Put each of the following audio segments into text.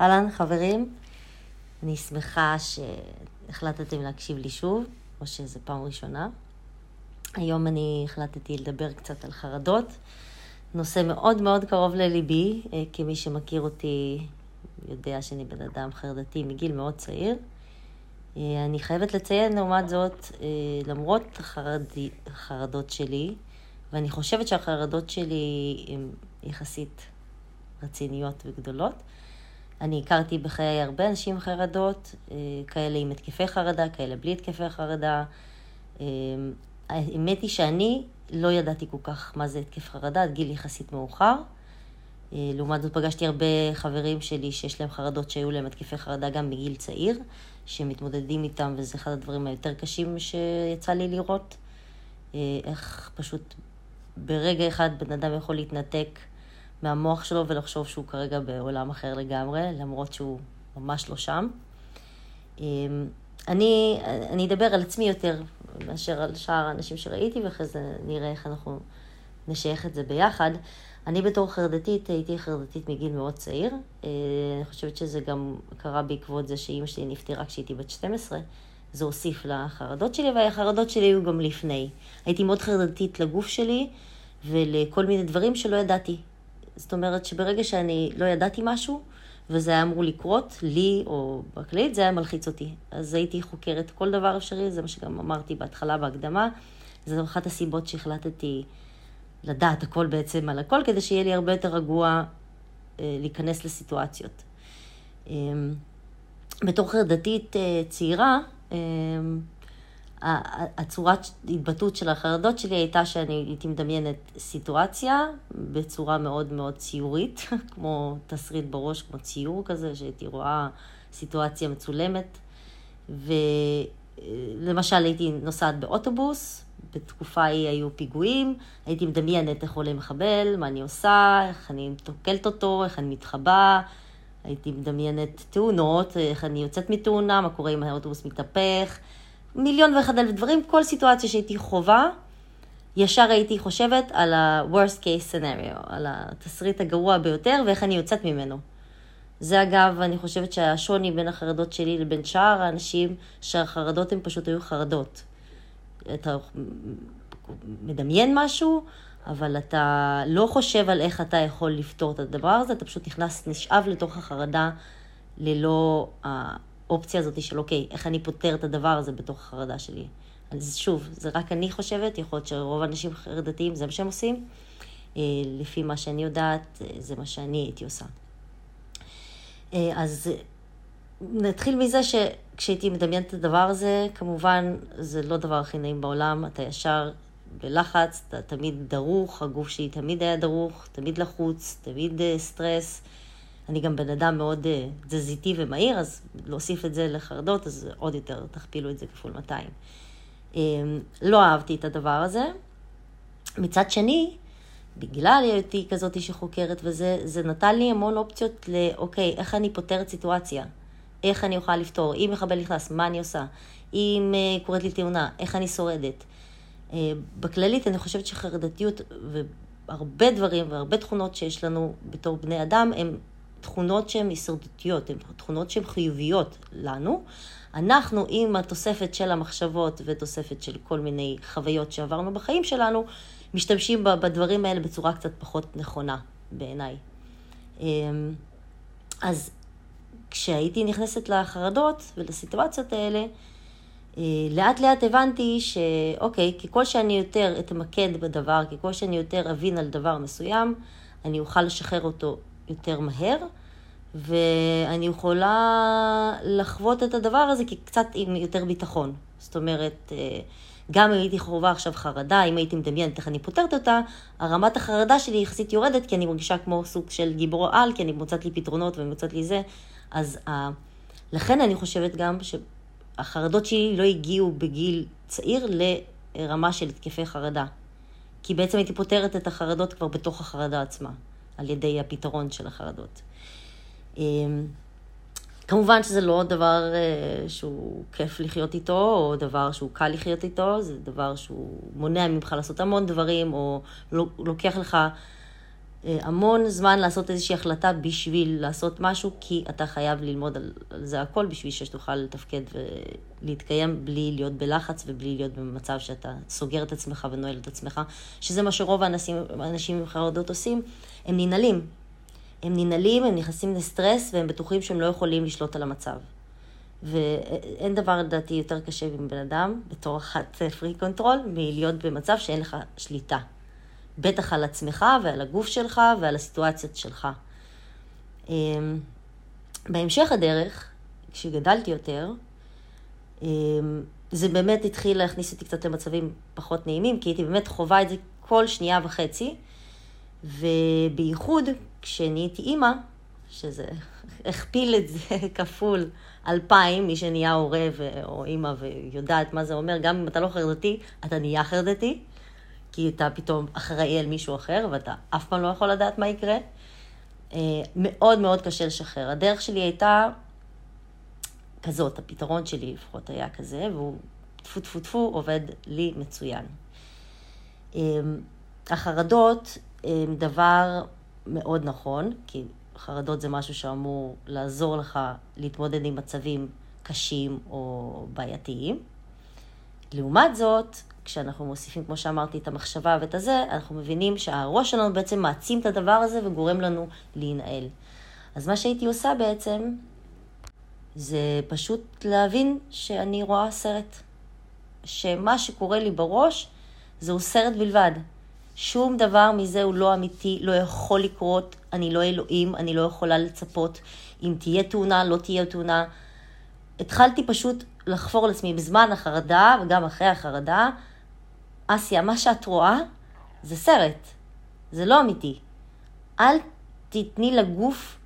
אהלן, חברים. אני שמחה שהחלטתם להקשיב לי שוב, או שזו פעם ראשונה. היום אני החלטתי לדבר קצת על חרדות. נושא מאוד מאוד קרוב לליבי, אה, כמי שמכיר אותי יודע שאני בן אדם חרדתי מגיל מאוד צעיר. אה, אני חייבת לציין, לעומת זאת, אה, למרות החרדות שלי, ואני חושבת שהחרדות שלי הן יחסית רציניות וגדולות, אני הכרתי בחיי הרבה אנשים עם חרדות, אה, כאלה עם התקפי חרדה, כאלה בלי התקפי חרדה. אה, האמת היא שאני לא ידעתי כל כך מה זה התקף חרדה עד גיל יחסית מאוחר. אה, לעומת זאת פגשתי הרבה חברים שלי שיש להם חרדות שהיו להם התקפי חרדה גם בגיל צעיר, שמתמודדים איתם, וזה אחד הדברים היותר קשים שיצא לי לראות. איך פשוט ברגע אחד בן אדם יכול להתנתק מהמוח שלו ולחשוב שהוא כרגע בעולם אחר לגמרי, למרות שהוא ממש לא שם. אמ, אני, אני אדבר על עצמי יותר מאשר על שאר האנשים שראיתי, ואחרי זה נראה איך אנחנו נשייך את זה ביחד. אני בתור חרדתית, הייתי חרדתית מגיל מאוד צעיר. אה, אני חושבת שזה גם קרה בעקבות זה שאימא שלי נפטרה כשהייתי בת 12. זה הוסיף לחרדות שלי, והחרדות שלי היו גם לפני. הייתי מאוד חרדתית לגוף שלי ולכל מיני דברים שלא ידעתי. זאת אומרת שברגע שאני לא ידעתי משהו, וזה היה אמור לקרות, לי או בכללית, זה היה מלחיץ אותי. אז הייתי חוקרת כל דבר אפשרי, זה מה שגם אמרתי בהתחלה בהקדמה. זו אחת הסיבות שהחלטתי לדעת הכל בעצם על הכל, כדי שיהיה לי הרבה יותר רגוע אה, להיכנס לסיטואציות. אה, בתור חרדתית אה, צעירה, אה, הצורת התבטאות של החרדות שלי הייתה שאני הייתי מדמיינת סיטואציה בצורה מאוד מאוד ציורית, כמו תסריט בראש, כמו ציור כזה, שהייתי רואה סיטואציה מצולמת. ולמשל הייתי נוסעת באוטובוס, בתקופה ההיא היו פיגועים, הייתי מדמיינת איך עולה מחבל, מה אני עושה, איך אני תוקלת אותו, איך אני מתחבא, הייתי מדמיינת תאונות, איך אני יוצאת מתאונה, מה קורה אם האוטובוס מתהפך. מיליון ואחד אלף דברים, כל סיטואציה שהייתי חובה, ישר הייתי חושבת על ה-worst case scenario, על התסריט הגרוע ביותר ואיך אני יוצאת ממנו. זה אגב, אני חושבת שהשוני בין החרדות שלי לבין שאר האנשים, שהחרדות הן פשוט היו חרדות. אתה מדמיין משהו, אבל אתה לא חושב על איך אתה יכול לפתור את הדבר הזה, אתה פשוט נכנס, נשאב לתוך החרדה ללא האופציה הזאת של אוקיי, איך אני פותר את הדבר הזה בתוך החרדה שלי. אז שוב, זה רק אני חושבת, יכול להיות שרוב האנשים חרדתיים זה מה שהם עושים. אה, לפי מה שאני יודעת, אה, זה מה שאני הייתי עושה. אה, אז נתחיל מזה שכשהייתי מדמיינת את הדבר הזה, כמובן זה לא הדבר הכי נעים בעולם, אתה ישר בלחץ, אתה תמיד דרוך, הגוף שלי תמיד היה דרוך, תמיד לחוץ, תמיד סטרס. אני גם בן אדם מאוד אה, תזזיתי ומהיר, אז להוסיף את זה לחרדות, אז עוד יותר תכפילו את זה כפול 200. אמ, לא אהבתי את הדבר הזה. מצד שני, בגלל היותי כזאת שחוקרת וזה, זה נתן לי המון אופציות לאוקיי, איך אני פותרת סיטואציה? איך אני אוכל לפתור? אם מחבל נכנס, מה אני עושה? אם uh, קורית לי תאונה, איך אני שורדת? Uh, בכללית, אני חושבת שחרדתיות והרבה דברים והרבה תכונות שיש לנו בתור בני אדם, הם תכונות שהן הישרדותיות, הן תכונות שהן חיוביות לנו. אנחנו עם התוספת של המחשבות ותוספת של כל מיני חוויות שעברנו בחיים שלנו, משתמשים בדברים האלה בצורה קצת פחות נכונה בעיניי. אמ, אז כשהייתי נכנסת לחרדות ולסיטואציות האלה, אה, לאט לאט הבנתי שאוקיי, ככל שאני יותר אתמקד בדבר, ככל שאני יותר אבין על דבר מסוים, אני אוכל לשחרר אותו יותר מהר, ואני יכולה לחוות את הדבר הזה קצת עם יותר ביטחון. זאת אומרת, אה, גם אם הייתי חווה עכשיו חרדה, אם הייתי מדמיינת איך אני פותרת אותה, הרמת החרדה שלי יחסית יורדת, כי אני מרגישה כמו סוג של גיבור על, כי אני מוצאת לי פתרונות ומוצאת לי זה. אז uh, לכן אני חושבת גם שהחרדות שלי לא הגיעו בגיל צעיר לרמה של התקפי חרדה. כי בעצם הייתי פותרת את החרדות כבר בתוך החרדה עצמה. על ידי הפתרון של החרדות. אמ, כמובן שזה לא דבר אה, שהוא כיף לחיות איתו, או דבר שהוא קל לחיות איתו, זה דבר שהוא מונע ממך לעשות המון דברים, או לוקח לך אה, המון זמן לעשות איזושהי החלטה בשביל לעשות משהו, כי אתה חייב ללמוד על, על זה הכל בשביל שתוכל לתפקד ולהתקיים בלי להיות בלחץ ובלי להיות במצב שאתה סוגר את עצמך ונועל את עצמך, שזה מה שרוב האנשים, האנשים עם חרדות עושים, הם ננעלים. הם ננעלים, הם נכנסים לסטרס והם בטוחים שהם לא יכולים לשלוט על המצב. ואין דבר לדעתי יותר קשה עם בן אדם, בתור אחת freak control, מלהיות במצב שאין לך שליטה. בטח על עצמך ועל הגוף שלך ועל הסיטואציות שלך. אמ, בהמשך הדרך, כשגדלתי יותר, אמ, זה באמת התחיל להכניס אותי קצת למצבים פחות נעימים, כי הייתי באמת חווה את זה כל שנייה וחצי, ובייחוד כשנהייתי אימא, שזה הכפיל את זה כפול אלפיים, מי שנהיה הורה ו... או אימא ויודעת מה זה אומר, גם אם אתה לא חרדתי, אתה נהיה חרדתי. כי אתה פתאום אחראי על מישהו אחר, ואתה אף פעם לא יכול לדעת מה יקרה. אה, מאוד מאוד קשה לשחרר. הדרך שלי הייתה כזאת, הפתרון שלי לפחות היה כזה, והוא טפו טפו טפו עובד לי מצוין. אה, החרדות הם דבר מאוד נכון, כי חרדות זה משהו שאמור לעזור לך להתמודד עם מצבים קשים או בעייתיים. לעומת זאת, כשאנחנו מוסיפים, כמו שאמרתי, את המחשבה ואת הזה, אנחנו מבינים שהראש שלנו בעצם מעצים את הדבר הזה וגורם לנו להינעל. אז מה שהייתי עושה בעצם, זה פשוט להבין שאני רואה סרט. שמה שקורה לי בראש, זהו סרט בלבד. שום דבר מזה הוא לא אמיתי, לא יכול לקרות, אני לא אלוהים, אני לא יכולה לצפות אם תהיה תאונה, לא תהיה תאונה. התחלתי פשוט לחפור על עצמי בזמן החרדה וגם אחרי החרדה, אסיה, מה שאת רואה זה סרט, זה לא אמיתי. אל תתני לגוף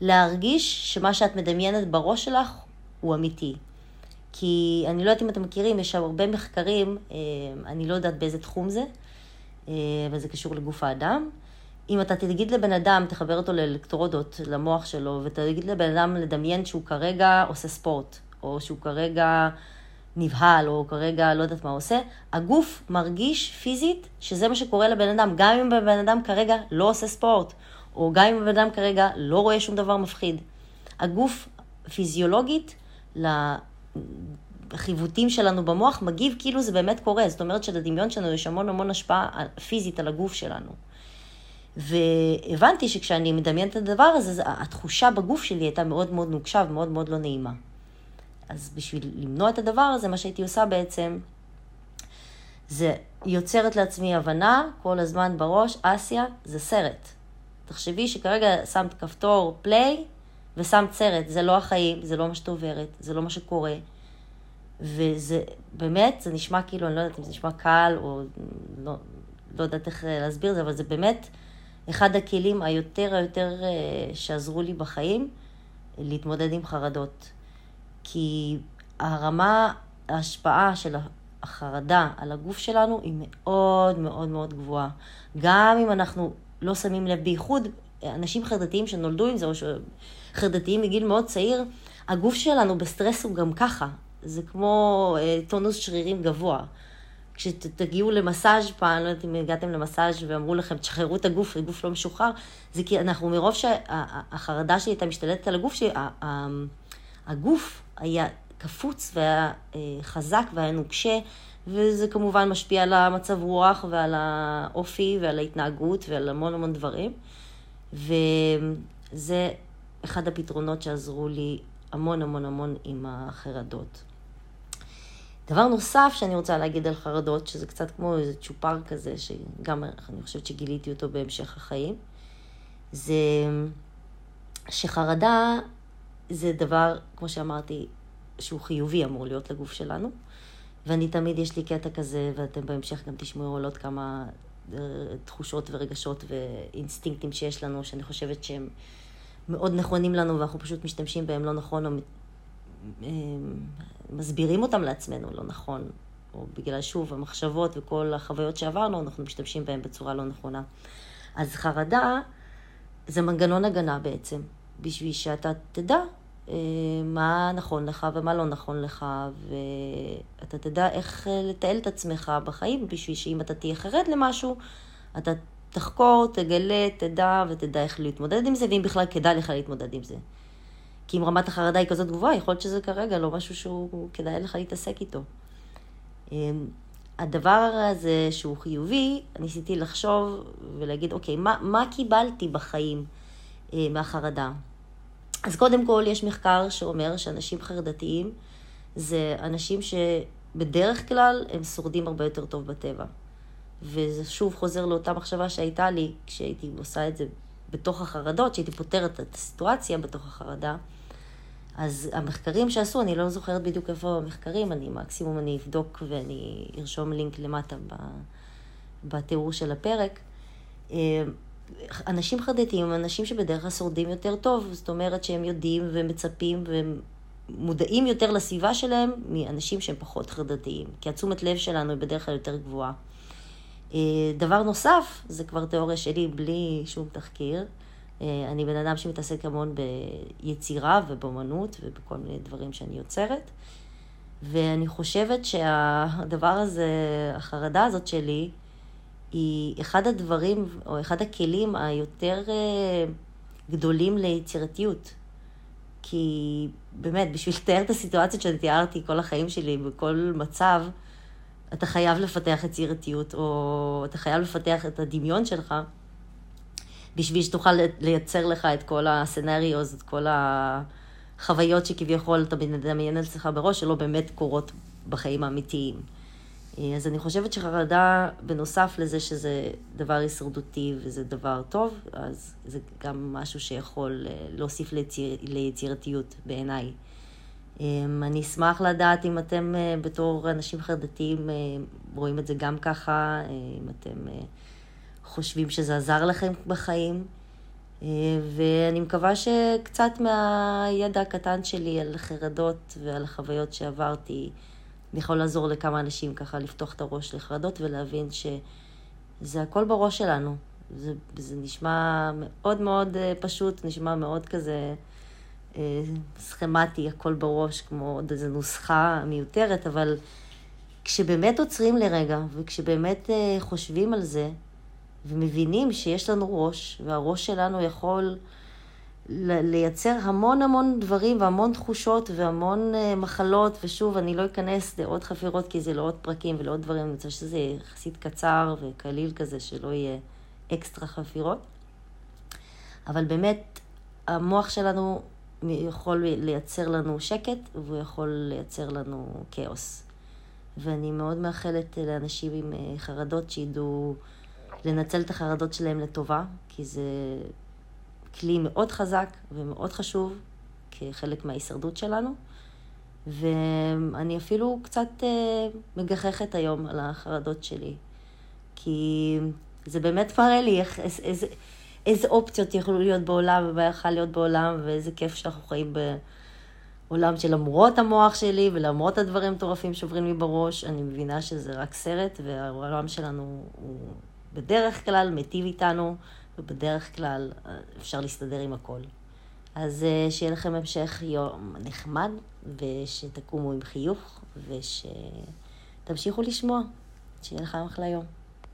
להרגיש שמה שאת מדמיינת בראש שלך הוא אמיתי. כי אני לא יודעת אם אתם מכירים, יש שם הרבה מחקרים, אה, אני לא יודעת באיזה תחום זה, אה, אבל זה קשור לגוף האדם. אם אתה תגיד לבן אדם, תחבר אותו לאלקטרודות, למוח שלו, ותגיד לבן אדם לדמיין שהוא כרגע עושה ספורט, או שהוא כרגע נבהל, או כרגע לא יודעת מה עושה, הגוף מרגיש פיזית שזה מה שקורה לבן אדם, גם אם הבן אדם כרגע לא עושה ספורט, או גם אם הבן אדם כרגע לא רואה שום דבר מפחיד. הגוף פיזיולוגית לחיווטים שלנו במוח מגיב כאילו זה באמת קורה, זאת אומרת שלדמיון שלנו יש המון המון השפעה פיזית על הגוף שלנו. והבנתי שכשאני מדמיינת את הדבר הזה, התחושה בגוף שלי הייתה מאוד מאוד נוקשה ומאוד מאוד לא נעימה. אז בשביל למנוע את הדבר הזה, מה שהייתי עושה בעצם, זה יוצרת לעצמי הבנה כל הזמן בראש, אסיה זה סרט. תחשבי שכרגע שמת כפתור פליי ושמת סרט, זה לא החיים, זה לא מה שאת עוברת, זה לא מה שקורה. וזה באמת, זה נשמע כאילו, אני לא יודעת אם זה נשמע קל או לא, לא יודעת איך להסביר את זה, אבל זה באמת אחד הכלים היותר היותר אה, שעזרו לי בחיים להתמודד עם חרדות. כי הרמה, ההשפעה של החרדה על הגוף שלנו היא מאוד מאוד מאוד גבוהה. גם אם אנחנו לא שמים לב, בייחוד אנשים חרדתיים שנולדו עם זה, או חרדתיים מגיל מאוד צעיר, הגוף שלנו בסטרס הוא גם ככה. זה כמו אה, טונוס שרירים גבוה. כשתגיעו למסאז' פעם, לא יודעת אם הגעתם למסאז' ואמרו לכם, תשחררו את הגוף, הגוף לא משוחרר, זה כי אנחנו מרוב שהחרדה שלי הייתה משתלטת על הגוף שלי, הגוף היה קפוץ והיה אה, חזק והיה נוקשה, וזה כמובן משפיע על המצב רוח ועל האופי ועל ההתנהגות ועל המון המון דברים. וזה אחד הפתרונות שעזרו לי המון המון המון עם החרדות. דבר נוסף שאני רוצה להגיד על חרדות, שזה קצת כמו איזה צ'ופר כזה, שגם אני חושבת שגיליתי אותו בהמשך החיים, זה שחרדה זה דבר, כמו שאמרתי, שהוא חיובי אמור להיות לגוף שלנו. ואני תמיד, יש לי קטע כזה, ואתם בהמשך גם תשמעו על עוד כמה אה, תחושות ורגשות ואינסטינקטים שיש לנו, שאני חושבת שהם מאוד נכונים לנו, ואנחנו פשוט משתמשים בהם לא נכון, או מסבירים אותם לעצמנו לא נכון, או בגלל, שוב, המחשבות וכל החוויות שעברנו, אנחנו משתמשים בהם בצורה לא נכונה. אז חרדה זה מנגנון הגנה בעצם. בשביל שאתה תדע אה, מה נכון לך ומה לא נכון לך, ואתה תדע איך אה, לתעל את עצמך בחיים, בשביל שאם אתה תהיה חרד למשהו, אתה תחקור, תגלה, תדע ותדע איך להתמודד עם זה, ואם בכלל כדאי לך להתמודד עם זה. כי אם רמת החרדה היא כזאת גבוהה, יכול להיות שזה כרגע לא משהו שהוא כדאי לך להתעסק איתו. אמ, הדבר הזה שהוא חיובי, ניסיתי לחשוב ולהגיד, אוקיי, מה, מה קיבלתי בחיים אה, מהחרדה? אז קודם כל, יש מחקר שאומר שאנשים חרדתיים זה אנשים שבדרך כלל הם שורדים הרבה יותר טוב בטבע. וזה שוב חוזר לאותה מחשבה שהייתה לי כשהייתי עושה את זה בתוך החרדות, שהייתי פותרת את הסיטואציה בתוך החרדה. אז המחקרים שעשו, אני לא זוכרת בדיוק איפה המחקרים, אני מקסימום אני אבדוק ואני ארשום לינק למטה בתיאור של הפרק. אה, אנשים חרדתיים הם אנשים שבדרך כלל שורדים יותר טוב, זאת אומרת שהם יודעים ומצפים והם מודעים יותר לסביבה שלהם מאנשים שהם פחות חרדתיים, כי התשומת לב שלנו היא בדרך כלל יותר גבוהה. אה, דבר נוסף, זה כבר תיאוריה שלי בלי שום תחקיר, אה, אני בן אדם שמתעסק המון ביצירה ובאמנות ובכל מיני דברים שאני יוצרת. ואני חושבת שהדבר הזה, החרדה הזאת שלי, היא אחד הדברים, או אחד הכלים היותר אה, גדולים ליצירתיות. כי באמת, בשביל לתאר את הסיטואציות שאני תיארתי כל החיים שלי, בכל מצב, אתה חייב לפתח יצירתיות, או אתה חייב לפתח את הדמיון שלך. בשביל שתוכל לייצר לך את כל הסצנריוז, את כל החוויות שכביכול אתה מדמיין אצלך בראש, שלא באמת קורות בחיים האמיתיים. אה, אז אני חושבת שחרדה, בנוסף לזה שזה דבר הישרדותי וזה דבר טוב, אז זה גם משהו שיכול אה, להוסיף ליציר, ליצירתיות בעיניי. אה, אני אשמח לדעת אם אתם בתור אנשים חרדתיים רואים את זה גם ככה, אם אתם חושבים שזה עזר לכם בחיים. אה, ואני מקווה שקצת מהידע הקטן שלי על חרדות ועל החוויות שעברתי, אני יכול לעזור לכמה אנשים ככה לפתוח את הראש לחרדות ולהבין שזה הכל בראש שלנו. זה, זה נשמע מאוד מאוד אה, פשוט, נשמע מאוד כזה אה, סכמטי, הכל בראש, כמו עוד איזו נוסחה מיותרת, אבל כשבאמת עוצרים לרגע וכשבאמת חושבים על זה, ומבינים שיש לנו ראש, והראש שלנו יכול לייצר המון המון דברים והמון תחושות והמון אה, מחלות, ושוב, אני לא אכנס לעוד חפירות כי זה לא עוד פרקים ולעוד דברים, אני רוצה שזה יחסית קצר וקליל כזה, שלא יהיה אקסטרה חפירות. אבל באמת, המוח שלנו יכול לייצר לנו שקט, והוא יכול לייצר לנו כאוס. ואני מאוד מאחלת לאנשים עם אה, חרדות שידעו... לנצל את החרדות שלהם לטובה, כי זה כלי מאוד חזק ומאוד חשוב כחלק מההישרדות שלנו. ואני אפילו קצת אה, מגחכת היום על החרדות שלי, כי זה באמת מראה לי איך, איזה, איזה, אופציות יכולו להיות בעולם ומה יכול להיות בעולם, ואיזה כיף שאנחנו חיים בעולם שלמרות המוח שלי ולמרות הדברים המטורפים שעוברים לי בראש, אני מבינה שזה רק סרט, והעולם שלנו הוא בדרך כלל מיטיב איתנו, ובדרך כלל אה, אפשר להסתדר עם הכל. אז אה, שיהיה לכם המשך יום נחמד, ושתקומו עם חיוך, ושתמשיכו לשמוע. שיהיה לכם אחלה יום.